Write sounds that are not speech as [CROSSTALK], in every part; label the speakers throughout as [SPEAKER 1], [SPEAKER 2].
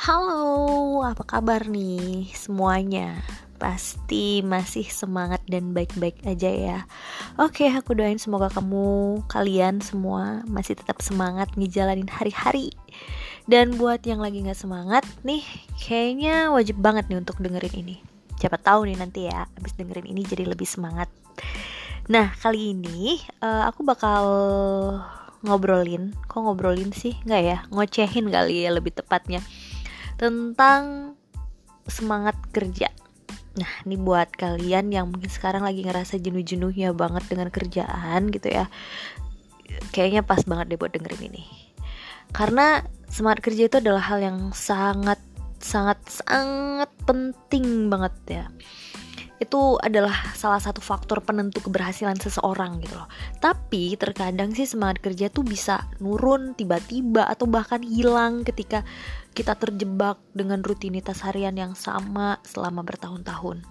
[SPEAKER 1] Halo, apa kabar nih semuanya? Pasti masih semangat dan baik-baik aja ya. Oke, aku doain semoga kamu, kalian semua masih tetap semangat ngejalanin hari-hari. Dan buat yang lagi gak semangat nih, kayaknya wajib banget nih untuk dengerin ini. Siapa tahu nih nanti ya, abis dengerin ini jadi lebih semangat. Nah, kali ini uh, aku bakal ngobrolin, kok ngobrolin sih? Nggak ya, ngocehin kali ya lebih tepatnya tentang semangat kerja. Nah, ini buat kalian yang mungkin sekarang lagi ngerasa jenuh-jenuhnya banget dengan kerjaan gitu ya. Kayaknya pas banget deh buat dengerin ini. Karena semangat kerja itu adalah hal yang sangat sangat sangat penting banget ya itu adalah salah satu faktor penentu keberhasilan seseorang gitu loh. Tapi terkadang sih semangat kerja tuh bisa nurun tiba-tiba atau bahkan hilang ketika kita terjebak dengan rutinitas harian yang sama selama bertahun-tahun.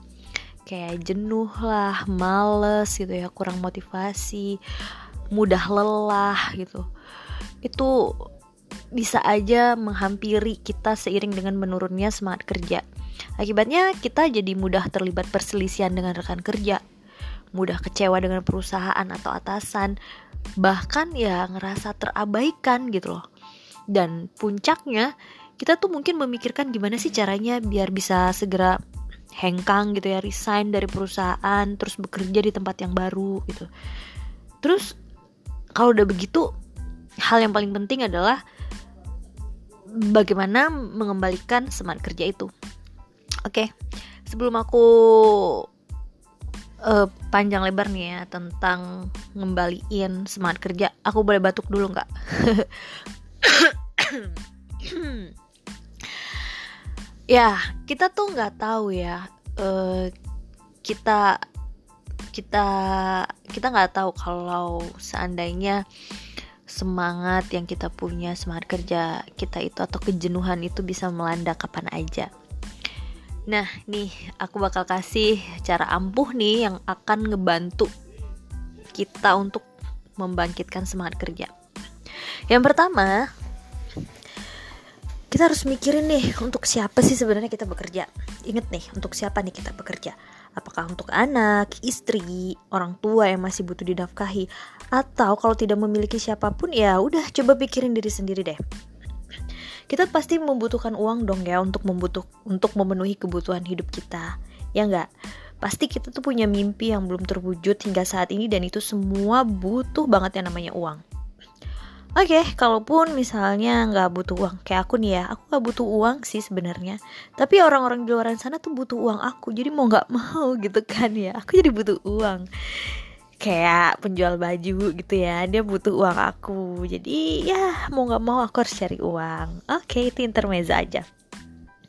[SPEAKER 1] Kayak jenuh lah, males gitu ya, kurang motivasi, mudah lelah gitu. Itu bisa aja menghampiri kita seiring dengan menurunnya semangat kerja Akibatnya kita jadi mudah terlibat perselisihan dengan rekan kerja, mudah kecewa dengan perusahaan atau atasan, bahkan ya ngerasa terabaikan gitu loh. Dan puncaknya kita tuh mungkin memikirkan gimana sih caranya biar bisa segera hengkang gitu ya, resign dari perusahaan, terus bekerja di tempat yang baru gitu. Terus kalau udah begitu, hal yang paling penting adalah bagaimana mengembalikan semangat kerja itu. Oke, okay, sebelum aku uh, panjang lebar nih ya tentang ngembaliin semangat kerja, aku boleh batuk dulu nggak? [COUGHS] ya, kita tuh nggak tahu ya. Uh, kita kita kita nggak tahu kalau seandainya semangat yang kita punya semangat kerja kita itu atau kejenuhan itu bisa melanda kapan aja Nah, nih aku bakal kasih cara ampuh nih yang akan ngebantu kita untuk membangkitkan semangat kerja. Yang pertama, kita harus mikirin nih untuk siapa sih sebenarnya kita bekerja. Ingat nih, untuk siapa nih kita bekerja? Apakah untuk anak, istri, orang tua yang masih butuh dinafkahi, atau kalau tidak memiliki siapa pun ya udah coba pikirin diri sendiri deh kita pasti membutuhkan uang dong ya untuk membutuh untuk memenuhi kebutuhan hidup kita. Ya enggak pasti kita tuh punya mimpi yang belum terwujud hingga saat ini dan itu semua butuh banget yang namanya uang. Oke, okay, kalaupun misalnya nggak butuh uang, kayak aku nih ya, aku nggak butuh uang sih sebenarnya. Tapi orang-orang di luar sana tuh butuh uang aku, jadi mau nggak [LAUGHS] mau gitu kan ya, aku jadi butuh uang kayak penjual baju gitu ya dia butuh uang aku. Jadi ya mau nggak mau aku harus cari uang. Oke okay, itu intermezzo aja.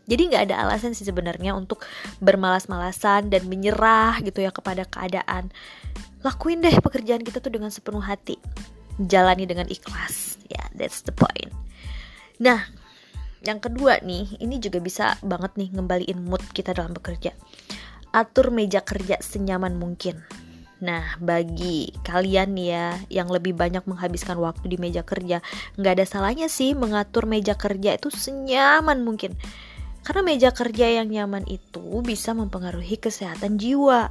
[SPEAKER 1] Jadi nggak ada alasan sih sebenarnya untuk bermalas-malasan dan menyerah gitu ya kepada keadaan. Lakuin deh pekerjaan kita tuh dengan sepenuh hati. Jalani dengan ikhlas. Ya yeah, that's the point. Nah yang kedua nih ini juga bisa banget nih ngembaliin mood kita dalam bekerja. Atur meja kerja senyaman mungkin Nah, bagi kalian ya yang lebih banyak menghabiskan waktu di meja kerja, nggak ada salahnya sih mengatur meja kerja itu senyaman mungkin. Karena meja kerja yang nyaman itu bisa mempengaruhi kesehatan jiwa.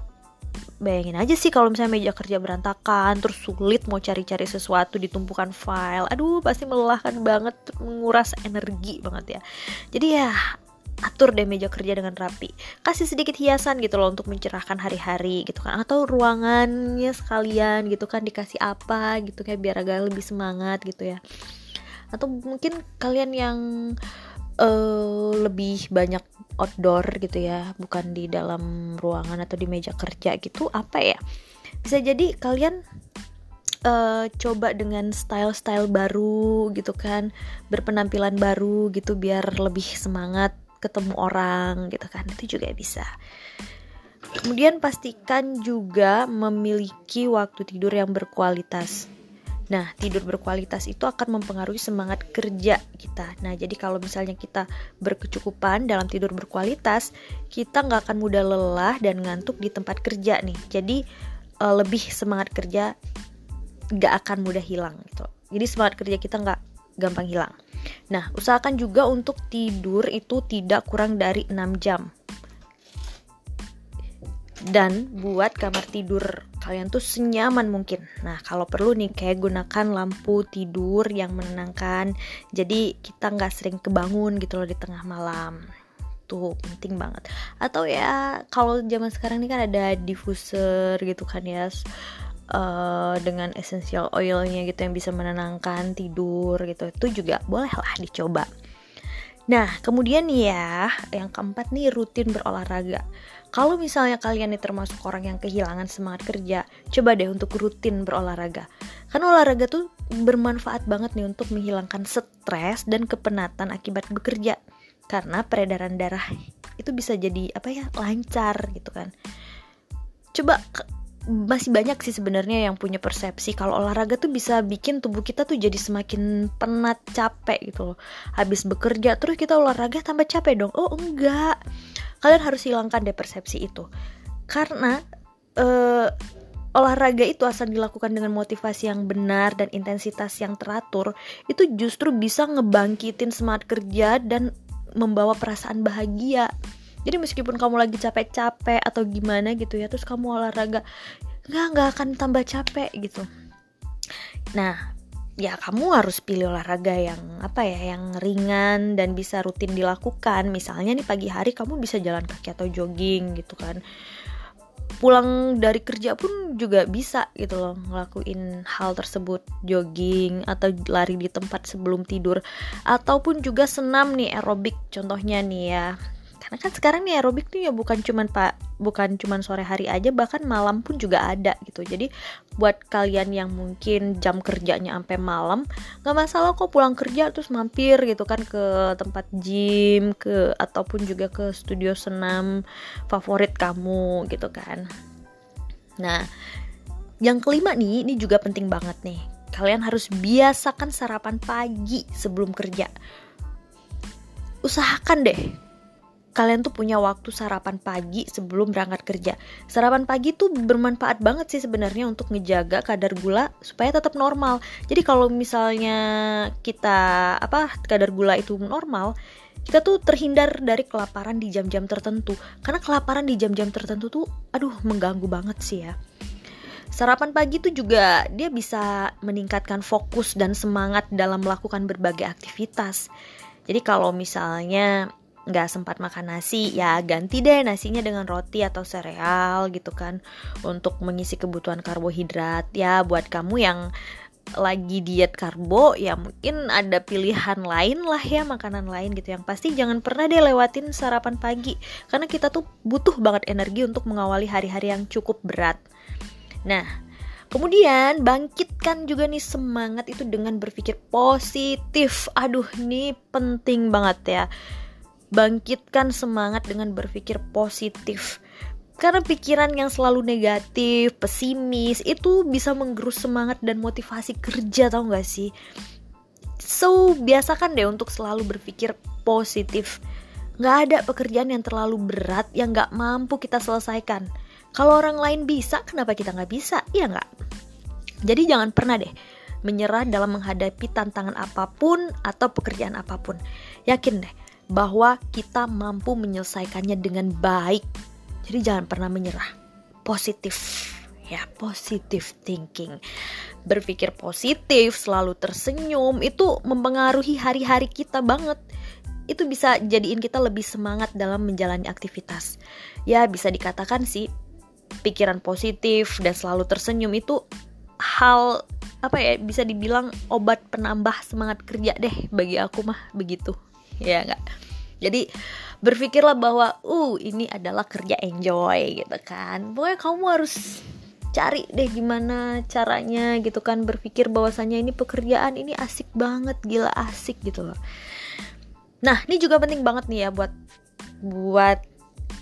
[SPEAKER 1] Bayangin aja sih kalau misalnya meja kerja berantakan, terus sulit mau cari-cari sesuatu di tumpukan file. Aduh, pasti melelahkan banget, menguras energi banget ya. Jadi ya atur deh meja kerja dengan rapi. Kasih sedikit hiasan gitu loh untuk mencerahkan hari-hari gitu kan. Atau ruangannya sekalian gitu kan dikasih apa gitu kayak biar agak lebih semangat gitu ya. Atau mungkin kalian yang uh, lebih banyak outdoor gitu ya bukan di dalam ruangan atau di meja kerja gitu apa ya? Bisa jadi kalian uh, coba dengan style-style baru gitu kan berpenampilan baru gitu biar lebih semangat ketemu orang gitu kan itu juga bisa kemudian pastikan juga memiliki waktu tidur yang berkualitas Nah, tidur berkualitas itu akan mempengaruhi semangat kerja kita. Nah, jadi kalau misalnya kita berkecukupan dalam tidur berkualitas, kita nggak akan mudah lelah dan ngantuk di tempat kerja nih. Jadi uh, lebih semangat kerja nggak akan mudah hilang gitu. Jadi semangat kerja kita nggak gampang hilang. Nah, usahakan juga untuk tidur itu tidak kurang dari 6 jam. Dan buat kamar tidur kalian tuh senyaman mungkin. Nah, kalau perlu nih kayak gunakan lampu tidur yang menenangkan. Jadi kita nggak sering kebangun gitu loh di tengah malam. Tuh penting banget. Atau ya kalau zaman sekarang ini kan ada diffuser gitu kan ya uh, dengan essential oilnya gitu yang bisa menenangkan tidur gitu. Itu juga boleh lah dicoba. Nah kemudian ya yang keempat nih rutin berolahraga. Kalau misalnya kalian nih termasuk orang yang kehilangan semangat kerja coba deh untuk rutin berolahraga. Karena olahraga tuh bermanfaat banget nih untuk menghilangkan stres dan kepenatan akibat bekerja. Karena peredaran darah itu bisa jadi apa ya lancar gitu kan. Coba masih banyak sih sebenarnya yang punya persepsi kalau olahraga tuh bisa bikin tubuh kita tuh jadi semakin penat capek gitu loh. Habis bekerja terus kita olahraga tambah capek dong. Oh enggak. Kalian harus hilangkan deh persepsi itu. Karena uh, olahraga itu asal dilakukan dengan motivasi yang benar dan intensitas yang teratur itu justru bisa ngebangkitin semangat kerja dan membawa perasaan bahagia jadi meskipun kamu lagi capek-capek atau gimana gitu ya terus kamu olahraga nggak nggak akan tambah capek gitu. Nah ya kamu harus pilih olahraga yang apa ya yang ringan dan bisa rutin dilakukan. Misalnya nih pagi hari kamu bisa jalan kaki atau jogging gitu kan. Pulang dari kerja pun juga bisa gitu loh ngelakuin hal tersebut. Jogging atau lari di tempat sebelum tidur. Ataupun juga senam nih aerobik contohnya nih ya karena kan sekarang nih aerobik tuh ya bukan cuman pak bukan cuman sore hari aja bahkan malam pun juga ada gitu. Jadi buat kalian yang mungkin jam kerjanya sampai malam nggak masalah kok pulang kerja terus mampir gitu kan ke tempat gym ke ataupun juga ke studio senam favorit kamu gitu kan. Nah yang kelima nih ini juga penting banget nih. Kalian harus biasakan sarapan pagi sebelum kerja. Usahakan deh kalian tuh punya waktu sarapan pagi sebelum berangkat kerja. Sarapan pagi tuh bermanfaat banget sih sebenarnya untuk ngejaga kadar gula supaya tetap normal. Jadi kalau misalnya kita apa kadar gula itu normal, kita tuh terhindar dari kelaparan di jam-jam tertentu. Karena kelaparan di jam-jam tertentu tuh aduh mengganggu banget sih ya. Sarapan pagi tuh juga dia bisa meningkatkan fokus dan semangat dalam melakukan berbagai aktivitas. Jadi kalau misalnya nggak sempat makan nasi ya ganti deh nasinya dengan roti atau sereal gitu kan untuk mengisi kebutuhan karbohidrat. Ya buat kamu yang lagi diet karbo ya mungkin ada pilihan lain lah ya makanan lain gitu. Yang pasti jangan pernah deh lewatin sarapan pagi karena kita tuh butuh banget energi untuk mengawali hari-hari yang cukup berat. Nah Kemudian bangkitkan juga nih semangat itu dengan berpikir positif. Aduh, ini penting banget ya bangkitkan semangat dengan berpikir positif karena pikiran yang selalu negatif, pesimis itu bisa menggerus semangat dan motivasi kerja tau gak sih? So biasakan deh untuk selalu berpikir positif. Gak ada pekerjaan yang terlalu berat yang gak mampu kita selesaikan. Kalau orang lain bisa, kenapa kita gak bisa? Iya gak? Jadi jangan pernah deh menyerah dalam menghadapi tantangan apa pun atau pekerjaan apa pun. Yakin deh, bahwa kita mampu menyelesaikannya dengan baik. Jadi jangan pernah menyerah. Positif ya, positif thinking. Berpikir positif, selalu tersenyum itu mempengaruhi hari-hari kita banget. Itu bisa jadiin kita lebih semangat dalam menjalani aktivitas. Ya, bisa dikatakan sih pikiran positif dan selalu tersenyum itu hal apa ya bisa dibilang obat penambah semangat kerja deh bagi aku mah begitu ya enggak jadi berpikirlah bahwa uh ini adalah kerja enjoy gitu kan. Pokoknya kamu harus cari deh gimana caranya gitu kan berpikir bahwasannya ini pekerjaan ini asik banget gila asik gitu loh. Nah ini juga penting banget nih ya buat buat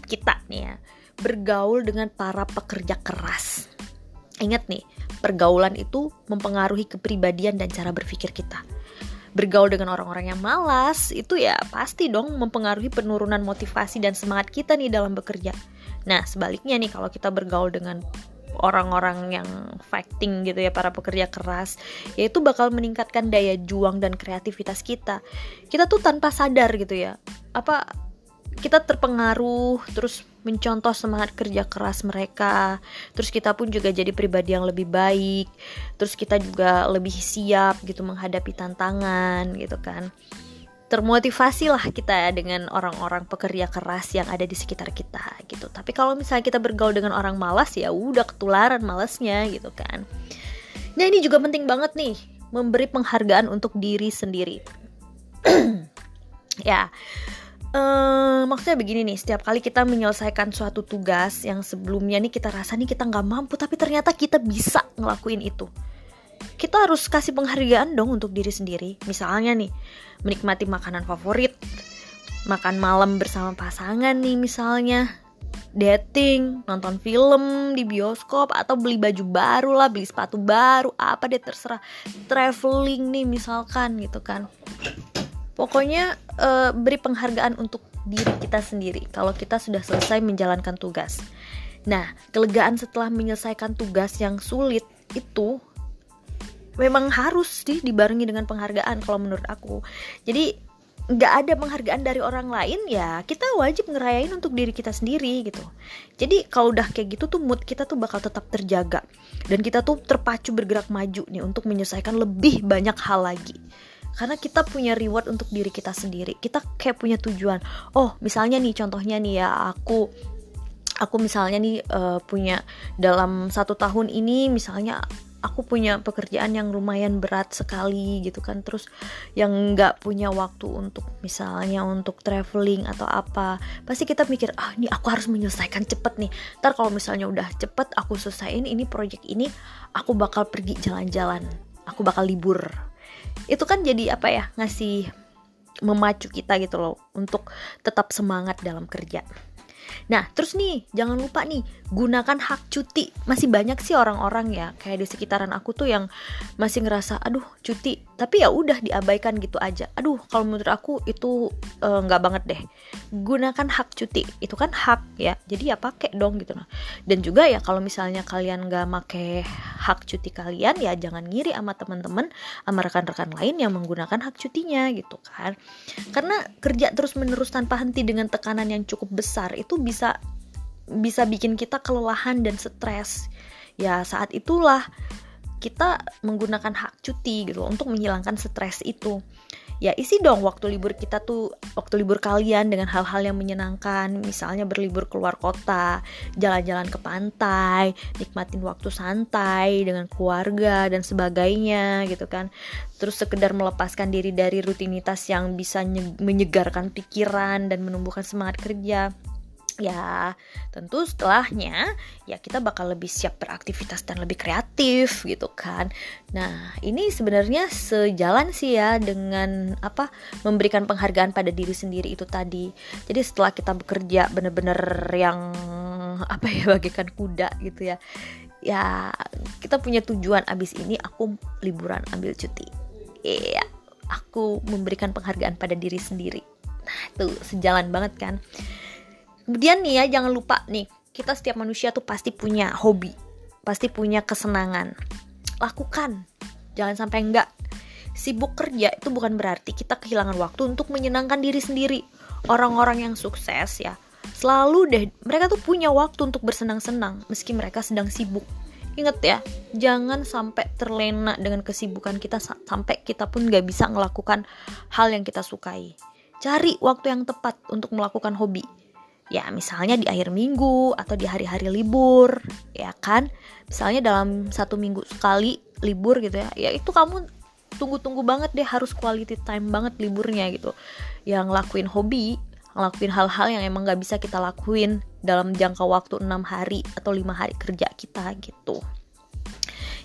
[SPEAKER 1] kita nih ya bergaul dengan para pekerja keras. Ingat nih pergaulan itu mempengaruhi kepribadian dan cara berpikir kita bergaul dengan orang-orang yang malas itu ya pasti dong mempengaruhi penurunan motivasi dan semangat kita nih dalam bekerja. Nah, sebaliknya nih kalau kita bergaul dengan orang-orang yang fighting gitu ya para pekerja keras yaitu bakal meningkatkan daya juang dan kreativitas kita kita tuh tanpa sadar gitu ya apa kita terpengaruh terus mencontoh semangat kerja keras mereka terus kita pun juga jadi pribadi yang lebih baik terus kita juga lebih siap gitu menghadapi tantangan gitu kan termotivasi lah kita dengan orang-orang pekerja keras yang ada di sekitar kita gitu. Tapi kalau misalnya kita bergaul dengan orang malas ya udah ketularan malasnya gitu kan. Nah ini juga penting banget nih memberi penghargaan untuk diri sendiri. [CLEARS THROAT] ya, uh, maksudnya begini nih, setiap kali kita menyelesaikan suatu tugas yang sebelumnya nih kita rasa nih kita nggak mampu, tapi ternyata kita bisa ngelakuin itu kita harus kasih penghargaan dong untuk diri sendiri. Misalnya nih, menikmati makanan favorit, makan malam bersama pasangan nih misalnya, dating, nonton film di bioskop atau beli baju baru lah, beli sepatu baru, apa deh terserah. Traveling nih misalkan gitu kan. Pokoknya uh, beri penghargaan untuk diri kita sendiri kalau kita sudah selesai menjalankan tugas. Nah, kelegaan setelah menyelesaikan tugas yang sulit itu memang harus sih dibarengi dengan penghargaan kalau menurut aku. Jadi nggak ada penghargaan dari orang lain ya kita wajib ngerayain untuk diri kita sendiri gitu. Jadi kalau udah kayak gitu tuh mood kita tuh bakal tetap terjaga. Dan kita tuh terpacu bergerak maju nih untuk menyelesaikan lebih banyak hal lagi karena kita punya reward untuk diri kita sendiri. Kita kayak punya tujuan. Oh misalnya nih contohnya nih ya aku aku misalnya nih uh, punya dalam satu tahun ini misalnya aku punya pekerjaan yang lumayan berat sekali gitu kan. Terus yang nggak punya waktu untuk misalnya untuk traveling atau apa pasti kita mikir ah ini aku harus menyelesaikan cepet nih. Ntar kalau misalnya udah cepet aku selesaiin ini project ini aku bakal pergi jalan-jalan. Aku bakal libur itu kan jadi apa ya ngasih memacu kita gitu loh untuk tetap semangat dalam kerja Nah, terus nih, jangan lupa nih, gunakan hak cuti. Masih banyak sih orang-orang ya, kayak di sekitaran aku tuh yang masih ngerasa, aduh, cuti. Tapi ya udah diabaikan gitu aja. Aduh, kalau menurut aku itu eh, nggak uh, banget deh. Gunakan hak cuti, itu kan hak ya. Jadi ya pakai dong gitu nah. Dan juga ya kalau misalnya kalian nggak make hak cuti kalian, ya jangan ngiri sama teman-teman, sama rekan-rekan lain yang menggunakan hak cutinya gitu kan. Karena kerja terus-menerus tanpa henti dengan tekanan yang cukup besar itu bisa bisa bikin kita kelelahan dan stres ya saat itulah kita menggunakan hak cuti gitu untuk menghilangkan stres itu. Ya isi dong waktu libur kita tuh waktu libur kalian dengan hal-hal yang menyenangkan. Misalnya berlibur keluar kota jalan-jalan ke pantai nikmatin waktu santai dengan keluarga dan sebagainya gitu kan. Terus sekedar melepaskan diri dari rutinitas yang bisa menyegarkan pikiran dan menumbuhkan semangat kerja ya tentu setelahnya ya kita bakal lebih siap beraktivitas dan lebih kreatif gitu kan. Nah ini sebenarnya sejalan sih ya dengan apa memberikan penghargaan pada diri sendiri itu tadi. Jadi setelah kita bekerja bener-bener yang apa ya bagikan kuda gitu ya ya kita punya tujuan abis ini aku liburan ambil cuti. Iya aku memberikan penghargaan pada diri sendiri. Nah tuh sejalan banget kan Kemudian nih ya jangan lupa nih, kita setiap manusia tuh pasti punya hobi, pasti punya kesenangan. Lakukan, jangan sampai enggak. Sibuk kerja itu bukan berarti kita kehilangan waktu untuk menyenangkan diri sendiri. Orang-orang yang sukses ya, selalu deh mereka tuh punya waktu untuk bersenang-senang meski mereka sedang sibuk. Ingat ya, jangan sampai terlena dengan kesibukan kita sampai kita pun gak bisa melakukan hal yang kita sukai. Cari waktu yang tepat untuk melakukan hobi ya misalnya di akhir minggu atau di hari-hari libur ya kan? Misalnya dalam satu minggu sekali libur gitu ya ya itu kamu tunggu-tunggu banget deh harus quality time banget liburnya gitu. Yang ngelakuin hobi ngelakuin hal-hal yang emang gak bisa kita lakuin dalam jangka waktu enam hari atau lima hari kerja kita gitu.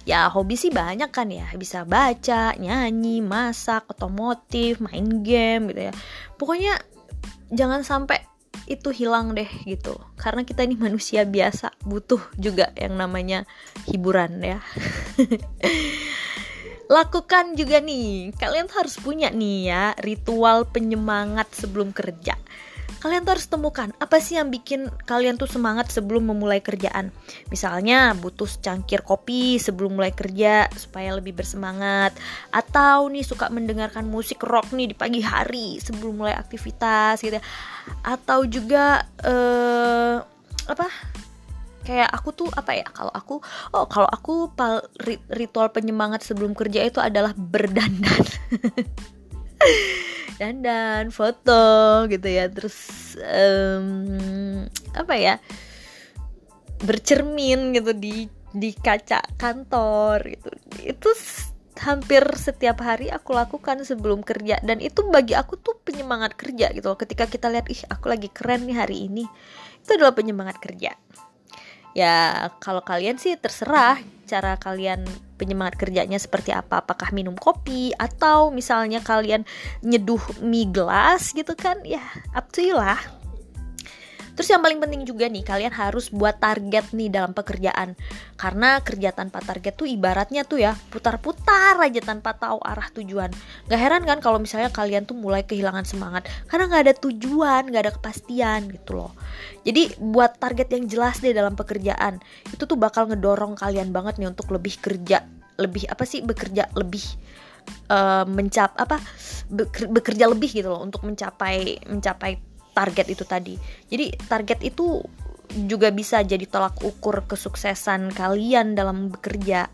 [SPEAKER 1] Ya hobi sih banyak kan ya bisa baca nyanyi masak otomotif main game gitu ya. Pokoknya jangan sampai itu hilang deh gitu. Karena kita ini manusia biasa butuh juga yang namanya hiburan ya. [LAUGHS] Lakukan juga nih. Kalian harus punya nih ya ritual penyemangat sebelum kerja kalian tuh harus temukan apa sih yang bikin kalian tuh semangat sebelum memulai kerjaan? Misalnya butuh secangkir kopi sebelum mulai kerja supaya lebih bersemangat. Atau nih suka mendengarkan musik rock nih di pagi hari sebelum mulai aktivitas gitu ya. atau juga uh, apa? Kayak aku tuh apa ya kalau aku oh kalau aku pal, ritual penyemangat sebelum kerja itu adalah berdandan [LAUGHS] dandan foto gitu ya. Terus um, apa ya bercermin gitu di di kaca kantor gitu. Itu hampir setiap hari aku lakukan sebelum kerja. Dan itu bagi aku tuh penyemangat kerja gitu. Ketika kita lihat ih aku lagi keren nih hari ini. Itu adalah penyemangat kerja ya kalau kalian sih terserah cara kalian penyemangat kerjanya seperti apa. Apakah minum kopi atau misalnya kalian nyeduh mie gelas gitu kan? Ya up to you lah Terus yang paling penting juga nih, kalian harus buat target nih dalam pekerjaan. Karena kerja tanpa target tuh ibaratnya tuh ya, putar-putar aja tanpa tahu arah tujuan. Gak heran kan kalau misalnya kalian tuh mulai kehilangan semangat, karena gak ada tujuan, gak ada kepastian gitu loh. Jadi buat target yang jelas deh dalam pekerjaan, itu tuh bakal ngedorong kalian banget nih untuk lebih kerja, lebih apa sih bekerja lebih uh, mencap apa bekerja lebih gitu loh untuk mencapai mencapai target itu tadi. Jadi target itu juga bisa jadi tolak ukur kesuksesan kalian dalam bekerja.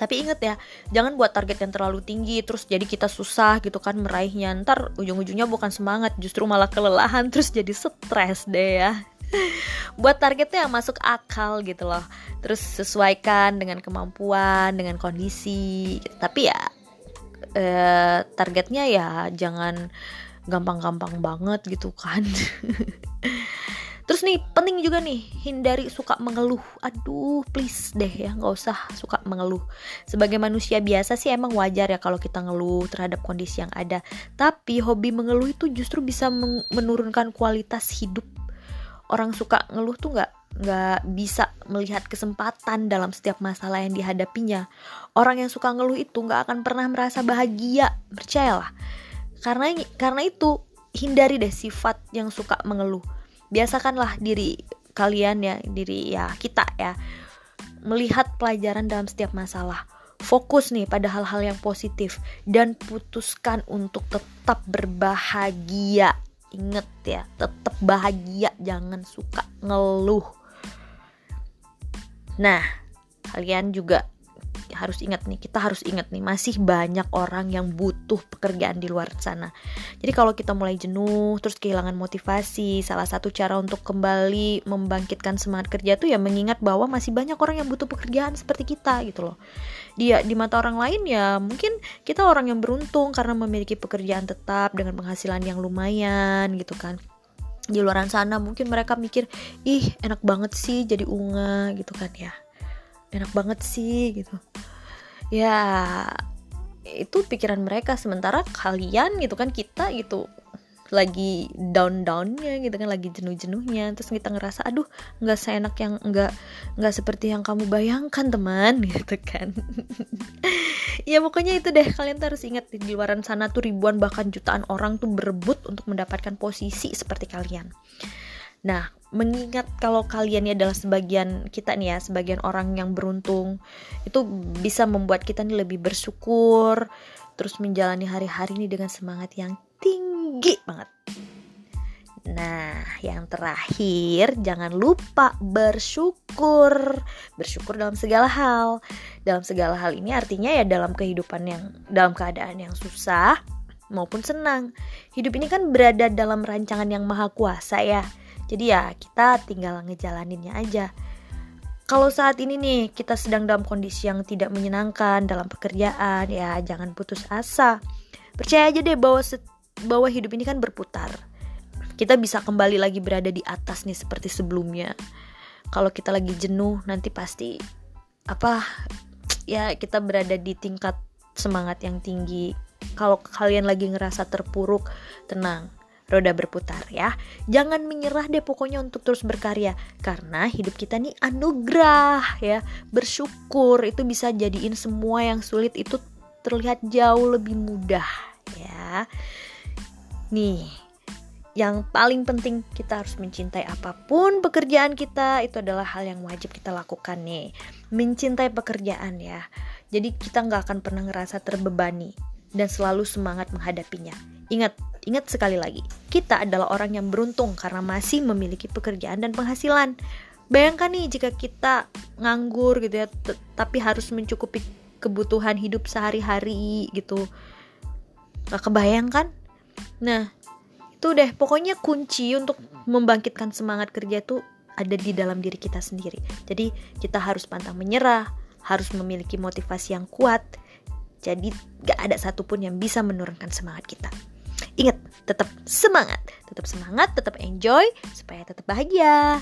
[SPEAKER 1] Tapi inget ya, jangan buat target yang terlalu tinggi terus jadi kita susah gitu kan meraihnya. Ntar ujung-ujungnya bukan semangat, justru malah kelelahan terus jadi stres deh ya. [LAUGHS] buat targetnya yang masuk akal gitu loh. Terus sesuaikan dengan kemampuan, dengan kondisi. Tapi ya eh, targetnya ya jangan gampang-gampang banget gitu kan [LAUGHS] Terus nih penting juga nih hindari suka mengeluh. Aduh please deh ya nggak usah suka mengeluh. Sebagai manusia biasa sih emang wajar ya kalau kita ngeluh terhadap kondisi yang ada. Tapi hobi mengeluh itu justru bisa menurunkan kualitas hidup. Orang suka ngeluh tuh nggak nggak bisa melihat kesempatan dalam setiap masalah yang dihadapinya. Orang yang suka ngeluh itu nggak akan pernah merasa bahagia. Percayalah karena karena itu hindari deh sifat yang suka mengeluh. Biasakanlah diri kalian ya diri ya kita ya melihat pelajaran dalam setiap masalah. Fokus nih pada hal-hal yang positif dan putuskan untuk tetap berbahagia. Inget ya tetap bahagia jangan suka ngeluh. Nah kalian juga harus ingat nih kita harus ingat nih masih banyak orang yang butuh pekerjaan di luar sana. Jadi kalau kita mulai jenuh terus kehilangan motivasi salah satu cara untuk kembali membangkitkan semangat kerja tuh ya mengingat bahwa masih banyak orang yang butuh pekerjaan seperti kita gitu loh. Dia di mata orang lain ya mungkin kita orang yang beruntung karena memiliki pekerjaan tetap dengan penghasilan yang lumayan gitu kan. Di luar sana mungkin mereka mikir ih enak banget sih jadi unga gitu kan ya enak banget sih gitu. Ya itu pikiran mereka. Sementara kalian gitu kan kita gitu lagi down downnya gitu kan lagi jenuh jenuhnya terus kita ngerasa aduh nggak seenak yang nggak nggak seperti yang kamu bayangkan teman [LAUGHS] gitu kan. Ya pokoknya itu deh. Kalian tuh harus ingat di luaran sana tuh ribuan bahkan jutaan orang tuh berebut untuk mendapatkan posisi seperti kalian. Nah mengingat kalau kalian ini adalah sebagian kita nih ya sebagian orang yang beruntung itu bisa membuat kita nih lebih bersyukur terus menjalani hari-hari ini dengan semangat yang tinggi banget Nah, yang terakhir, jangan lupa bersyukur. Bersyukur dalam segala hal. Dalam segala hal ini artinya ya dalam kehidupan yang dalam keadaan yang susah maupun senang. Hidup ini kan berada dalam rancangan yang maha kuasa ya. Jadi ya kita tinggal ngejalaninnya aja. Kalau saat ini nih kita sedang dalam kondisi yang tidak menyenangkan dalam pekerjaan, ya jangan putus asa. Percaya aja deh bahwa bahwa hidup ini kan berputar. Kita bisa kembali lagi berada di atas nih seperti sebelumnya. Kalau kita lagi jenuh nanti pasti apa ya kita berada di tingkat semangat yang tinggi. Kalau kalian lagi ngerasa terpuruk, tenang roda berputar ya. Jangan menyerah deh pokoknya untuk terus berkarya karena hidup kita nih anugerah ya. Bersyukur itu bisa jadiin semua yang sulit itu terlihat jauh lebih mudah ya. Nih, yang paling penting kita harus mencintai apa pun pekerjaan kita itu adalah hal yang wajib kita lakukan nih mencintai pekerjaan ya jadi kita nggak akan pernah ngerasa terbebani dan selalu semangat menghadapinya ingat ingat sekali lagi kita adalah orang yang beruntung karena masih memiliki pekerjaan dan penghasilan. Bayangkan nih jika kita nganggur gitu ya tapi harus mencukupi kebutuhan hidup sehari-hari gitu. Gak kebayang kan? Nah itu deh. Pokoknya kunci untuk membangkitkan semangat kerja tuh ada di dalam diri kita sendiri. Jadi kita harus pantang menyerah harus memiliki motivasi yang kuat. Jadi gak ada satupun yang bisa menurunkan semangat kita ingat tetap semangat. Tetap semangat tetap enjoy supaya tetap bahagia